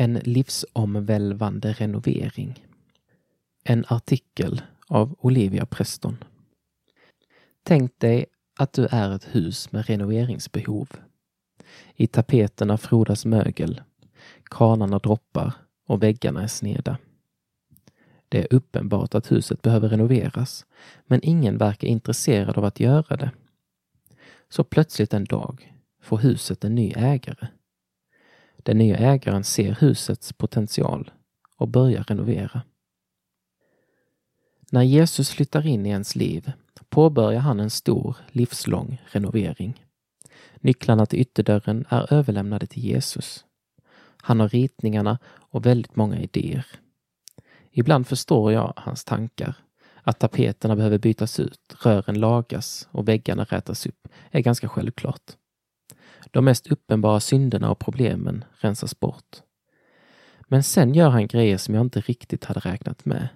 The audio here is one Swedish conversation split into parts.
En livsomvälvande renovering. En artikel av Olivia Preston. Tänk dig att du är ett hus med renoveringsbehov. I tapeterna frodas mögel, kranarna droppar och väggarna är sneda. Det är uppenbart att huset behöver renoveras, men ingen verkar intresserad av att göra det. Så plötsligt en dag får huset en ny ägare. Den nya ägaren ser husets potential och börjar renovera. När Jesus flyttar in i ens liv påbörjar han en stor, livslång renovering. Nycklarna till ytterdörren är överlämnade till Jesus. Han har ritningarna och väldigt många idéer. Ibland förstår jag hans tankar. Att tapeterna behöver bytas ut, rören lagas och väggarna rätas upp är ganska självklart. De mest uppenbara synderna och problemen rensas bort. Men sen gör han grejer som jag inte riktigt hade räknat med.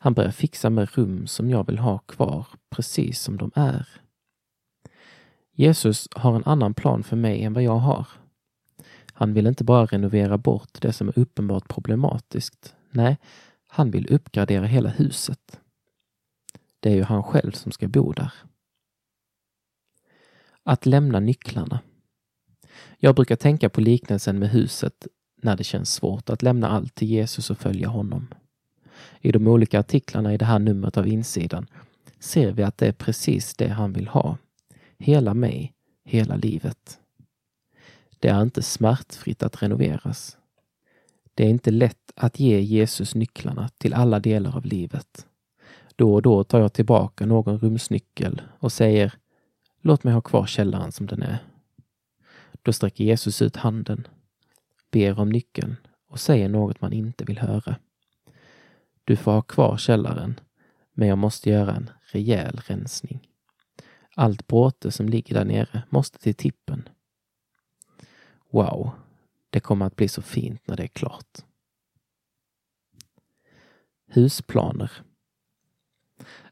Han börjar fixa med rum som jag vill ha kvar precis som de är. Jesus har en annan plan för mig än vad jag har. Han vill inte bara renovera bort det som är uppenbart problematiskt. Nej, han vill uppgradera hela huset. Det är ju han själv som ska bo där. Att lämna nycklarna. Jag brukar tänka på liknelsen med huset när det känns svårt att lämna allt till Jesus och följa honom. I de olika artiklarna i det här numret av insidan ser vi att det är precis det han vill ha. Hela mig, hela livet. Det är inte smärtfritt att renoveras. Det är inte lätt att ge Jesus nycklarna till alla delar av livet. Då och då tar jag tillbaka någon rumsnyckel och säger Låt mig ha kvar källaren som den är. Då sträcker Jesus ut handen, ber om nyckeln och säger något man inte vill höra. Du får ha kvar källaren, men jag måste göra en rejäl rensning. Allt bråte som ligger där nere måste till tippen. Wow, det kommer att bli så fint när det är klart. Husplaner.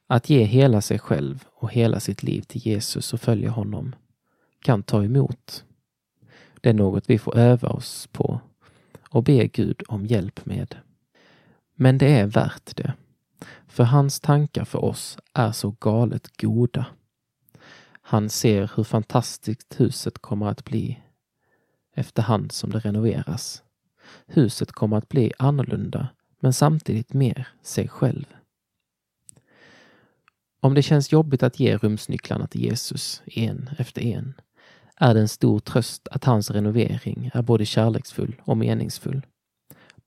Att ge hela sig själv och hela sitt liv till Jesus och följa honom kan ta emot. Det är något vi får öva oss på och be Gud om hjälp med. Men det är värt det. För hans tankar för oss är så galet goda. Han ser hur fantastiskt huset kommer att bli efterhand som det renoveras. Huset kommer att bli annorlunda men samtidigt mer sig själv. Om det känns jobbigt att ge rumsnycklarna till Jesus en efter en är det en stor tröst att hans renovering är både kärleksfull och meningsfull.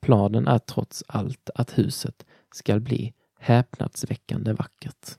Planen är trots allt att huset ska bli häpnadsväckande vackert.